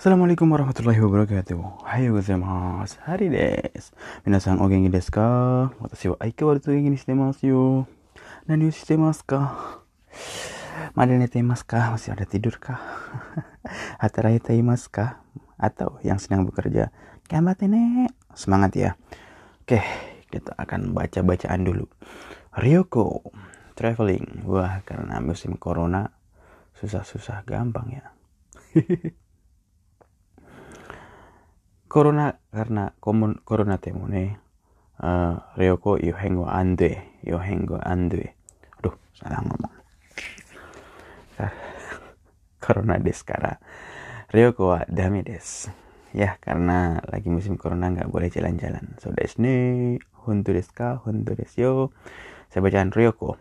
Assalamualaikum warahmatullahi wabarakatuh. Hayo gozaimasu. Hari desu. Minasan o genki desu ka? Watashi wa aikawaru genki ni shite masu yo. Nani o shite masu ka? Nete imasu ka? Masih ada tidur kah? Hataraita imasu ka? Atau yang sedang bekerja? Gambate ne. Semangat ya. Oke, kita akan baca bacaan dulu. Ryoko traveling. Wah, karena musim corona susah-susah gampang ya. corona karena komun corona temune uh, Ryoko yohengo ande yohengo ande. Aduh salah ngomong. Corona des kara Ryoko wa dame des. Ya karena lagi musim corona nggak boleh jalan-jalan. So desne honto desu ka honto desu yo. Saya bacaan Ryoko.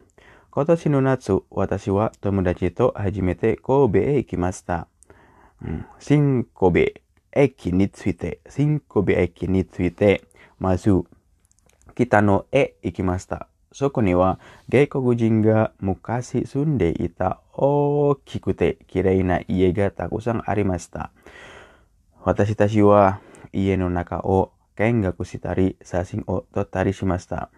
Kotoshi no natsu watashi wa tomodachi to hajimete Kobe e hmm, shin Kobe 駅について、新神戸駅について、まず、北のへ行きました。そこには外国人が昔住んでいた大きくて綺麗な家がたくさんありました。私たちは家の中を見学したり写真を撮ったりしました。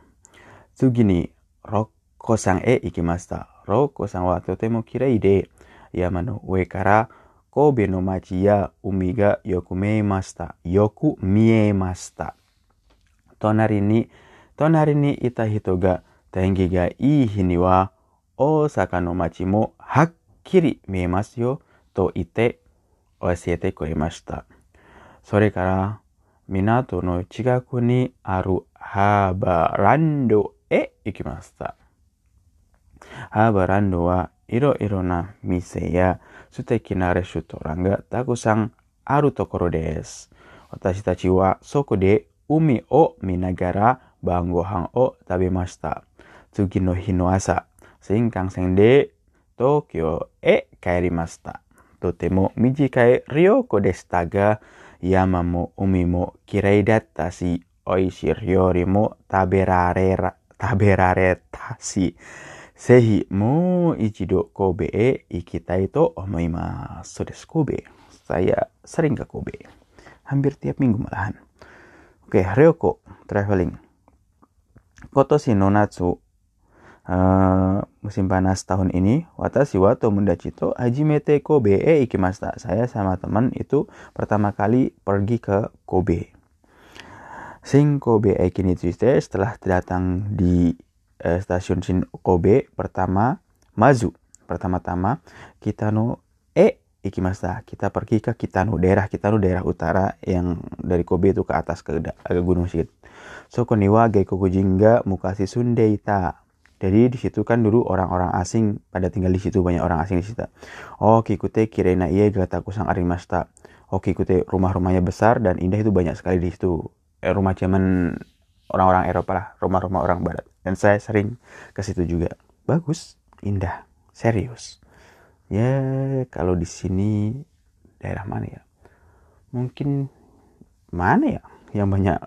次に六甲山へ行きました。六甲山はとても綺麗で山の上から神戸の町や海がよく見えました。よく見えました。隣に、隣にいた人が天気がいい日には大阪の町もはっきり見えますよと言って教えてくれました。それから港の近くにあるハーバーランドへ行きました。ハーバーランドはいろいろな店や素敵なレストランがたくさんあるところです。私たちはそこで海を見ながら晩ご飯を食べました。次の日の朝、新幹線で東京へ帰りました。とても短い旅行でしたが、山も海も綺麗だったし、美味しい料理も食べられ食べられたし、ぜひもう一度神戸へ行きたいと思います。So desu Kobe. Saya sering ke Kobe. Hampir tiap minggu malahan. Oke, Ryoko traveling. Kotoshi no Natsu uh, musim panas tahun ini watashi wa tomodachi to hajimete Kobe e ikimashita. Saya sama teman itu pertama kali pergi ke Kobe. Shin Kobe Eki ni tsuite setelah datang di uh, stasiun Shin Kobe pertama Mazu pertama-tama Kitano e ikimashita kita pergi ke Kitano daerah Kitano daerah utara yang dari Kobe itu ke atas ke agak gunung sedikit Soko niwa Geikokujin ga Mukashi Sundeita jadi di situ kan dulu orang-orang asing pada tinggal di situ banyak orang asing di situ. Oh, kikute kirena iya gatakusang arimashita. Oh, kikute rumah-rumahnya besar dan indah itu banyak sekali di situ. Eh, rumah zaman orang-orang Eropa lah, rumah-rumah orang Barat. Dan saya sering ke situ juga. Bagus, indah, serius. Ya, kalau di sini daerah mana ya? Mungkin mana ya? Yang banyak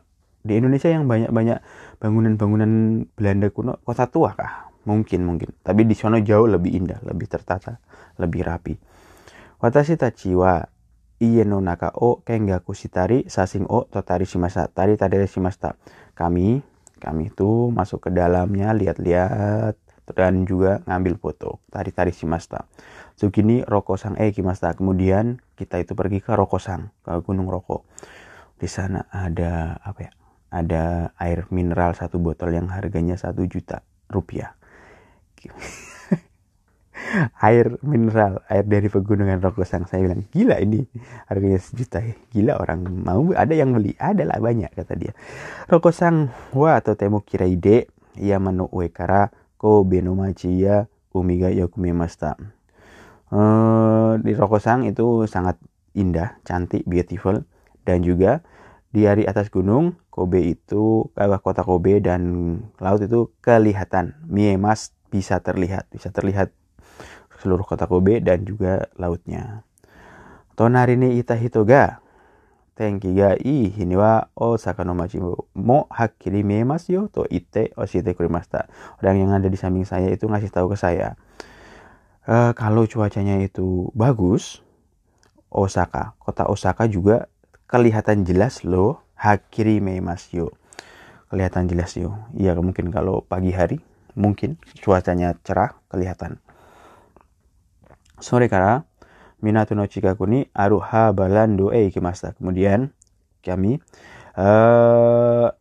di Indonesia yang banyak-banyak bangunan-bangunan Belanda kuno, kota tua kah? Mungkin, mungkin. Tapi di sana jauh lebih indah, lebih tertata, lebih rapi. Watashi iye no naka o kengaku shitari sasing o shimashita. Tari tadere shimashita. Kami, kami itu masuk ke dalamnya, lihat-lihat, dan juga ngambil foto. Tari-tari shimashita. Tsukini Rokosang e kimashita. Kemudian kita itu pergi ke Rokosang, ke Gunung Roko. Di sana ada apa ya? Ada air mineral satu botol yang harganya satu juta rupiah. Air mineral, air dari pegunungan Rokosang. Saya bilang, gila ini harganya sejuta ya. Gila orang mau, ada yang beli, ada lah banyak kata dia. Rokosang wa atau temu kiraide, yamano ue kara kobe no machi ya umiga yokumemashita. Uh, di Rokosang itu sangat indah, cantik, beautiful dan juga di hari atas gunung Kobe itu kota Kobe dan laut itu kelihatan Miemas bisa terlihat bisa terlihat seluruh kota Kobe dan juga lautnya Tonari ni ita hitoga tenki ga ii hini wa Osaka no machi mo hakkiri miemasu yo to itte oshiete kurimashita orang yang ada di samping saya itu ngasih tahu ke saya uh, kalau cuacanya itu bagus Osaka. Kota Osaka juga kelihatan jelas loh. Hakiri meimasyo. Kelihatan jelas yo. Iya mungkin kalau pagi hari mungkin cuacanya cerah kelihatan. Sore kara Minato no Chikaku ni aru balando e ikimasta. Kemudian kami uh,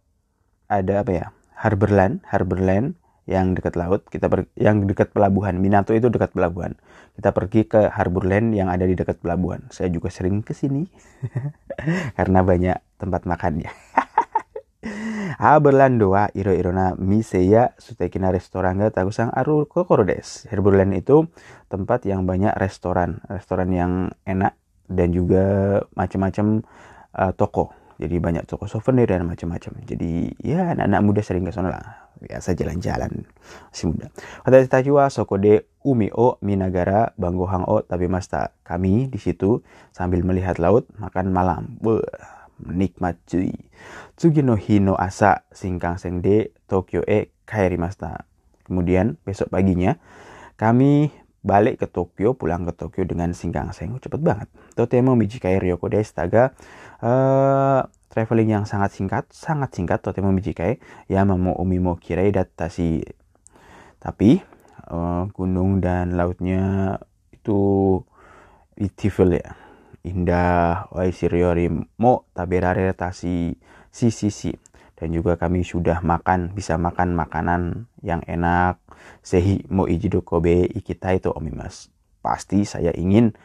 ada apa ya? Harborland, Harborland yang dekat laut, kita per, yang dekat pelabuhan. Minato itu dekat pelabuhan. Kita pergi ke Harborland yang ada di dekat pelabuhan. Saya juga sering ke sini karena banyak tempat makannya. Harborland wa iro irona mise ya sutekina restoran ga tagusang aru kokoro des. Itu tempat yang banyak restoran, restoran yang enak dan juga macam-macam uh, toko. Jadi banyak toko souvenir dan macam-macam jadi ya anak-anak muda sering ke sana lah. Biasa jalan-jalan masih muda. Kata Tajwa Sokode Umi O Minagara Banggohang O tapi masta. Kami di situ sambil melihat laut makan malam. Beuh, menikmat cuy Tsugi no hino asa singkang sengde Tokyo e kairi masta kemudian besok paginya kami balik ke Tokyo, pulang ke Tokyo dengan singkang seng. Cepet banget. Totemo Mijikai Ryoko Destaga uh, traveling yang sangat singkat, sangat singkat Totemo Mijikai ya mau umimo kirai datasi. Tapi uh, gunung dan lautnya itu beautiful ya. Indah, waisiriori mo taberare tasi si si si dan juga kami sudah makan bisa makan makanan yang enak. Sehi mo ijido kobe ikita itu omimas pasti saya ingin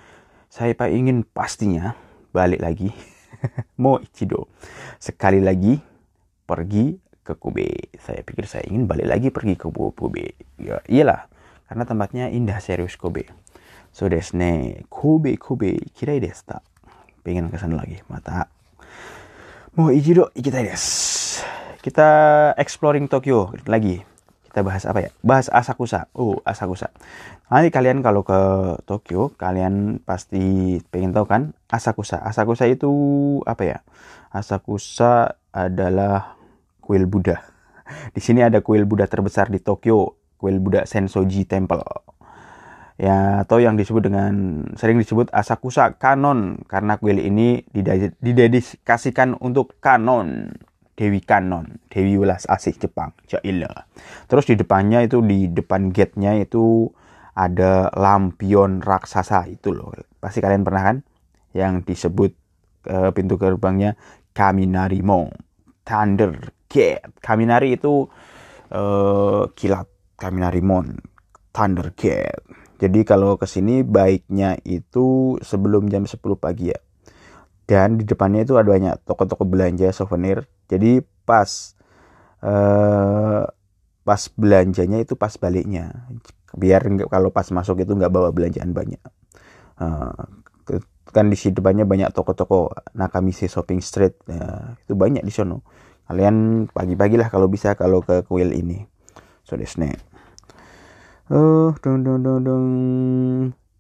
saya pak ingin pastinya balik lagi. Mo ichido. Sekali lagi pergi ke Kobe. Saya pikir saya ingin balik lagi pergi ke Kobe. Ya iyalah. Karena tempatnya indah serius Kobe so desne Kobe Kobe kirai desta pengen ke sana lagi mata mau ichido ikitai desu kita exploring Tokyo lagi. Kita bahas apa ya? Bahas Asakusa. Oh, Asakusa. Nanti kalian kalau ke Tokyo, kalian pasti pengen tahu kan Asakusa. Asakusa itu apa ya? Asakusa adalah kuil Buddha. Di sini ada kuil Buddha terbesar di Tokyo, kuil Buddha Sensoji Temple. Ya, atau yang disebut dengan sering disebut Asakusa Kanon karena kuil ini didedikasikan untuk kanon Dewi Kanon, Dewi Welas Asih Jepang, Jaila. Terus di depannya itu di depan gate-nya itu ada lampion raksasa itu loh. Pasti kalian pernah kan? Yang disebut uh, pintu gerbangnya Kaminari Mo, Thunder Gate. Kaminari itu uh, kilat Kaminari Mon, Thunder Gate. Jadi kalau ke sini baiknya itu sebelum jam 10 pagi ya. Dan di depannya itu ada banyak toko-toko belanja souvenir. Jadi pas uh, pas belanjanya itu pas baliknya. Biar kalau pas masuk itu nggak bawa belanjaan banyak. Uh, kan di sini depannya banyak toko-toko Nakamise Shopping Street. Uh, itu banyak di sono. Kalian pagi-pagi lah kalau bisa kalau ke kuil ini. So desne uh, dong dong dong dong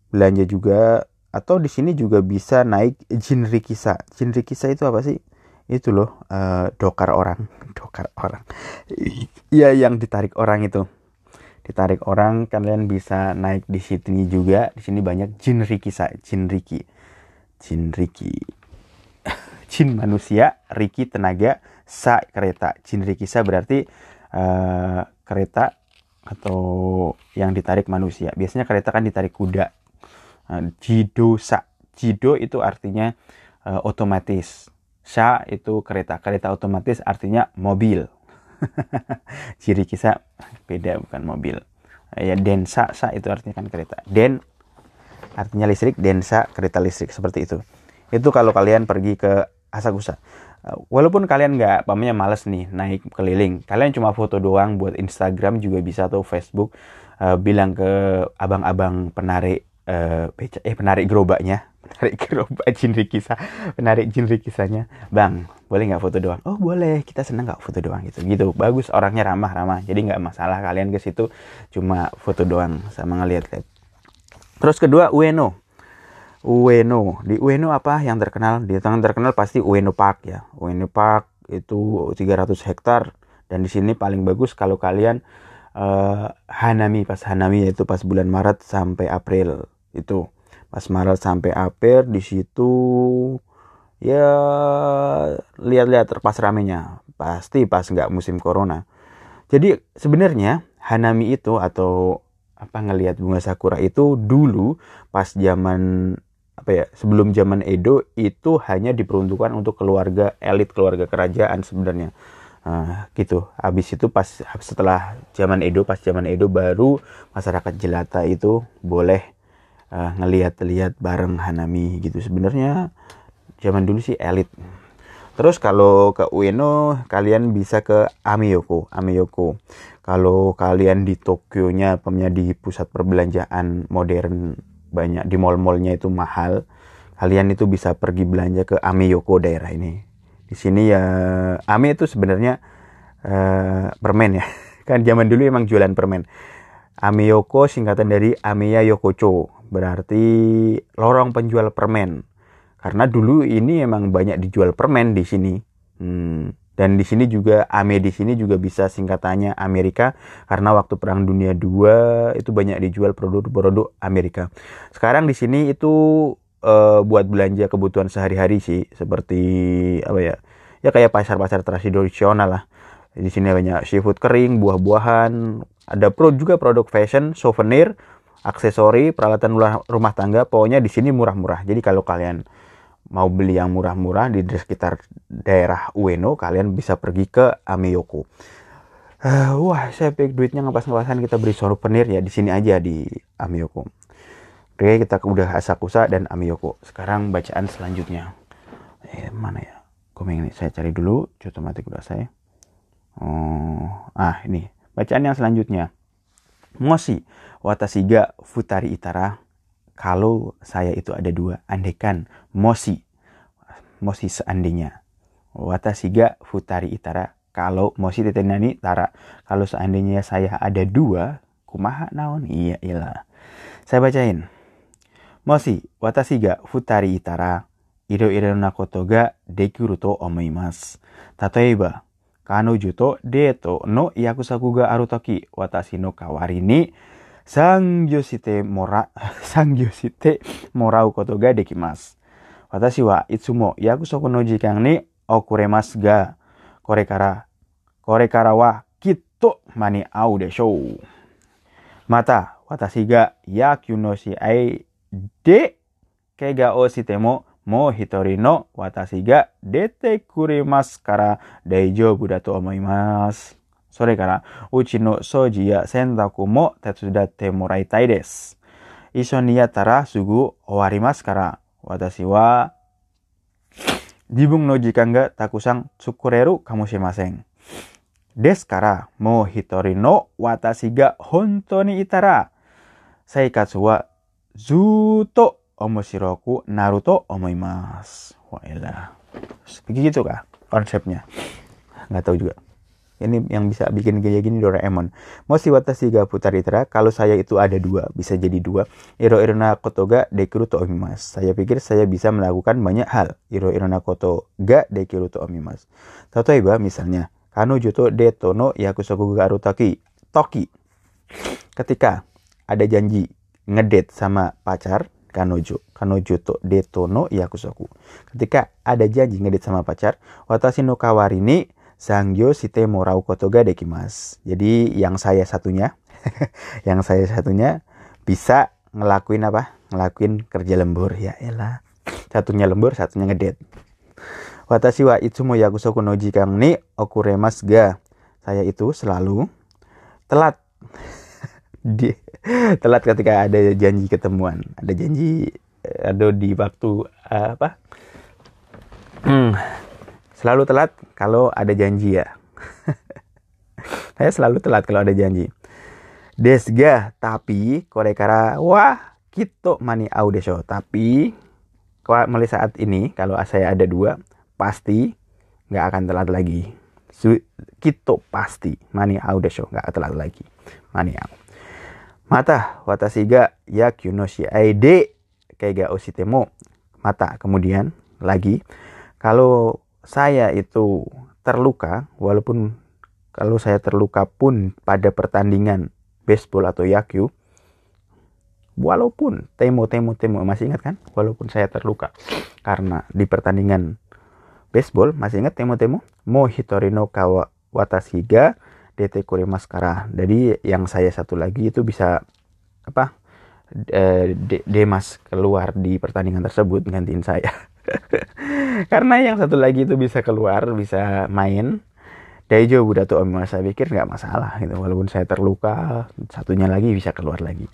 belanja juga atau di sini juga bisa naik Jinrikisa Jinrikisa itu apa sih? Itu loh uh, dokar orang. Dokar orang. Iya yang ditarik orang itu. Ditarik orang kalian bisa naik di sini juga. Di sini banyak jin riki sa jin manusia riki tenaga sa kereta. Jin riki sa berarti uh, kereta atau yang ditarik manusia biasanya kereta kan ditarik kuda uh, jido sa jido itu artinya uh, otomatis Sha itu kereta. Kereta otomatis artinya mobil. Ciri kisah beda bukan mobil. Ya densa sa itu artinya kan kereta. Den artinya listrik, densa kereta listrik seperti itu. Itu kalau kalian pergi ke Asakusa. Walaupun kalian nggak pamanya males nih naik keliling, kalian cuma foto doang buat Instagram juga bisa atau Facebook uh, bilang ke abang-abang penarik uh, eh penarik gerobaknya penarik gerobak jin rikisa penarik jin rikisanya bang boleh nggak foto doang? Oh boleh kita seneng nggak foto doang gitu. Gitu. Bagus orangnya ramah ramah jadi nggak masalah kalian ke situ cuma foto doang sama ngeliat lihat terus kedua Ueno Ueno. Di Ueno apa yang terkenal? Di tangan terkenal pasti Ueno Park ya. Ueno Park itu 300 hektar. Dan di sini paling bagus kalau kalian uh, Hanami. Pas Hanami yaitu pas bulan Maret sampai April itu. Pas Maret sampai April di situ ya lihat-lihat terpas ramenya. Pasti pas nggak musim corona. Jadi sebenarnya Hanami itu atau apa ngelihat bunga sakura itu dulu pas zaman apa ya sebelum zaman Edo itu hanya diperuntukkan untuk keluarga elit keluarga kerajaan sebenarnya. Nah, gitu. Habis itu pas setelah zaman Edo pas zaman Edo baru masyarakat jelata itu boleh uh, ngelihat-lihat bareng Hanami gitu. Sebenarnya zaman dulu sih elit. Terus kalau ke Ueno kalian bisa ke Ameyoko Ameyoko. Kalau kalian di Tokyo nya di pusat perbelanjaan modern banyak di mall-mallnya itu mahal. Kalian itu bisa pergi belanja ke Ameyoko daerah ini. Di sini ya Ame itu sebenarnya uh, permen ya. Kan zaman dulu emang jualan permen. Ameyoko singkatan dari Ameya Yokocho. Berarti lorong penjual permen. Karena dulu ini emang banyak dijual permen di sini. Hmm. Dan di sini juga AME di sini juga bisa singkatannya Amerika karena waktu Perang Dunia II itu banyak dijual produk-produk Amerika. Sekarang di sini itu uh, buat belanja kebutuhan sehari-hari sih seperti apa ya? Ya kayak pasar-pasar tradisional lah. Di sini banyak seafood kering, buah-buahan, ada pro juga produk fashion, souvenir, aksesori, peralatan rumah tangga. Pokoknya di sini murah-murah. Jadi kalau kalian mau beli yang murah-murah di sekitar daerah Ueno, kalian bisa pergi ke Ameyoko. Uh, wah, saya pikir duitnya ngepas-ngepasan kita beli souvenir ya di sini aja di Ameyoko. Oke, kita udah Asakusa dan Ameyoko. Sekarang bacaan selanjutnya. Eh, mana ya? Komeng ini saya cari dulu. Otomatis udah saya. Oh, ah ini bacaan yang selanjutnya. Moshi watasiga futari itara kalau saya itu ada dua, andekan mosi, mosi seandainya. Watasiga futari itara, kalau mosi tetenani tara, kalau seandainya saya ada dua, kumaha naon? Iya ilah. Saya bacain. Mosi, watasiga futari itara, iro iro na koto omoimasu. Tatoeba, kanoju to deto no yakusaku ga aru toki, watashi no kawari 産業してもら、産業してもらうことができます。私はいつも約束の時間に遅れますが、これから、これからはきっと間に合うでしょう。また、私が野球の試合で怪我をしても、もう一人の私が出てくれますから大丈夫だと思います。それから、うちの掃除や洗濯も手伝ってもらいたいです。一緒にやったらすぐ終わりますから、私は自分の時間がたくさん作れるかもしれません。ですから、もう一人の私が本当にいたら、生活はずっと面白くなると思います。Wah, Begitu kah konsepnya? Nggak tahu juga. Ini yang bisa bikin gaya gini Doraemon. Moshi watashi ga futaritra, kalau saya itu ada dua, bisa jadi dua. Iro irona koto dekiru to omimas. Saya pikir saya bisa melakukan banyak hal. Iro irona koto ga dekiru to omimas. Tatoeba misalnya, kanojo to deto no yakusoku ga arutaki. Toki. Ketika ada janji ngedet sama pacar, kanojo. Kanojo to deto no yakusoku. Ketika ada janji ngedet sama pacar, watashi no kawari ni Sangyo Site Morau Kotoga Dekimas. Jadi yang saya satunya, yang saya satunya bisa ngelakuin apa? Ngelakuin kerja lembur ya elah. Satunya lembur, satunya ngedet. Watashi wa itsumo yakusoku no jikang ni okuremas ga. Saya itu selalu telat. di, telat ketika ada janji ketemuan, ada janji ada di waktu uh, apa? Selalu telat kalau ada janji ya. Saya selalu telat kalau ada janji. Desga, tapi korekara wah kito mani au desho. Tapi mulai saat ini kalau saya ada dua pasti nggak akan telat lagi. Kito pasti mani au desho nggak telat lagi. Mani au. Mata watashi ga yaku no keiga ositemo. Mata kemudian lagi kalau saya itu terluka, walaupun kalau saya terluka pun pada pertandingan baseball atau yaku, walaupun temo temo temo masih ingat kan? Walaupun saya terluka karena di pertandingan baseball masih ingat temo temo? Mo hitorino kawa watashiga dete kure maskara jadi yang saya satu lagi itu bisa apa eh, Demas keluar di pertandingan tersebut gantiin saya karena yang satu lagi itu bisa keluar bisa main Daijo Budato Omi saya pikir nggak masalah gitu walaupun saya terluka satunya lagi bisa keluar lagi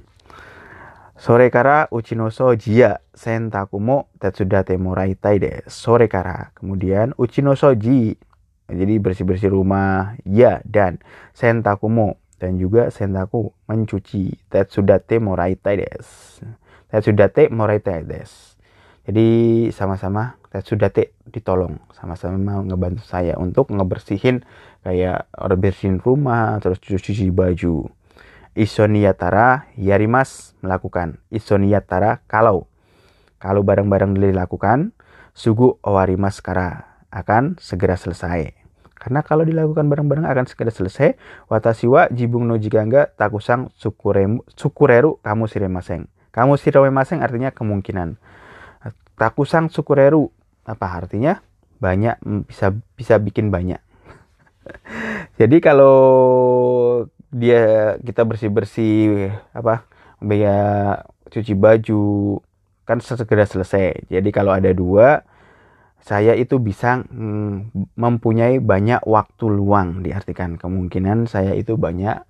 Sore kara uchinoso jia sentakumo tatsudate moraitai de. Sore kara. Kemudian uchinoso ji. Jadi bersih-bersih rumah. Ya dan sentakumo dan juga sentaku mencuci tatsudate moraitai des. Tatsudate moraitai des. Jadi sama-sama tatsudate ditolong. Sama-sama ngebantu saya untuk ngebersihin kayak bersihin rumah terus cuci baju. Isoniyatara yarimas melakukan. Isoniyatara kalau. Kalau barang-barang dilakukan sugu owarimas kara akan segera selesai. Karena kalau dilakukan bareng-bareng akan segera selesai watasiwa jibung no jigangga takusang sukuremu, sukureru kamu siremaseng kamu siremaseng artinya kemungkinan takusang sukureru. Apa artinya? Banyak bisa bisa bikin banyak. Jadi kalau dia kita bersih bersih apa biaya cuci baju kan segera selesai. Jadi kalau ada dua saya itu bisa mm, mempunyai banyak waktu luang diartikan. Kemungkinan saya itu banyak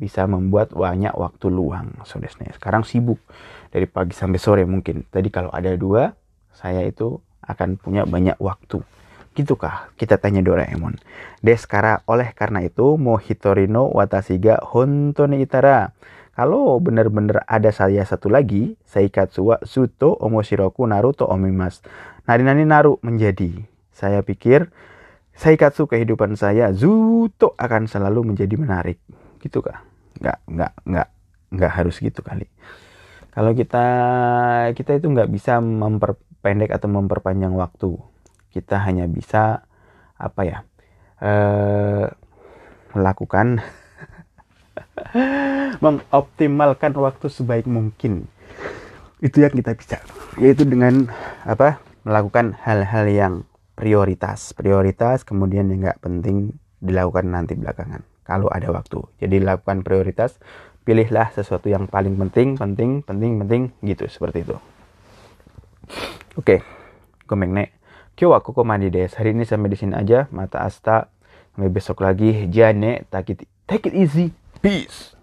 bisa membuat banyak waktu luang saudara sekarang sibuk dari pagi sampai sore mungkin. Tadi kalau ada dua saya itu akan punya banyak waktu Gitukah? Kita tanya Doraemon. Deskara oleh karena itu Mohitorino Watasiga Hontone Itara. Kalau benar-benar ada saya satu lagi, Saikatsu wa Suto Omoshiroku Naruto Omimas. Nari-nari Naru menjadi. Saya pikir Saikatsu kehidupan saya Zuto akan selalu menjadi menarik. Gitu kah? Nggak, nggak, nggak, nggak harus gitu kali. Kalau kita kita itu nggak bisa memperpendek atau memperpanjang waktu. Kita hanya bisa apa ya eh, melakukan mengoptimalkan waktu sebaik mungkin. Itu yang kita bisa. Yaitu dengan apa melakukan hal-hal yang prioritas. Prioritas kemudian yang nggak penting dilakukan nanti belakangan. Kalau ada waktu. Jadi lakukan prioritas pilihlah sesuatu yang paling penting penting penting penting gitu seperti itu Oke, okay. gomengne. Kyo aku komandi deh. Hari ini sampai di sini aja. Mata asta. Sampai besok lagi. Jane, take it, take it easy. Peace.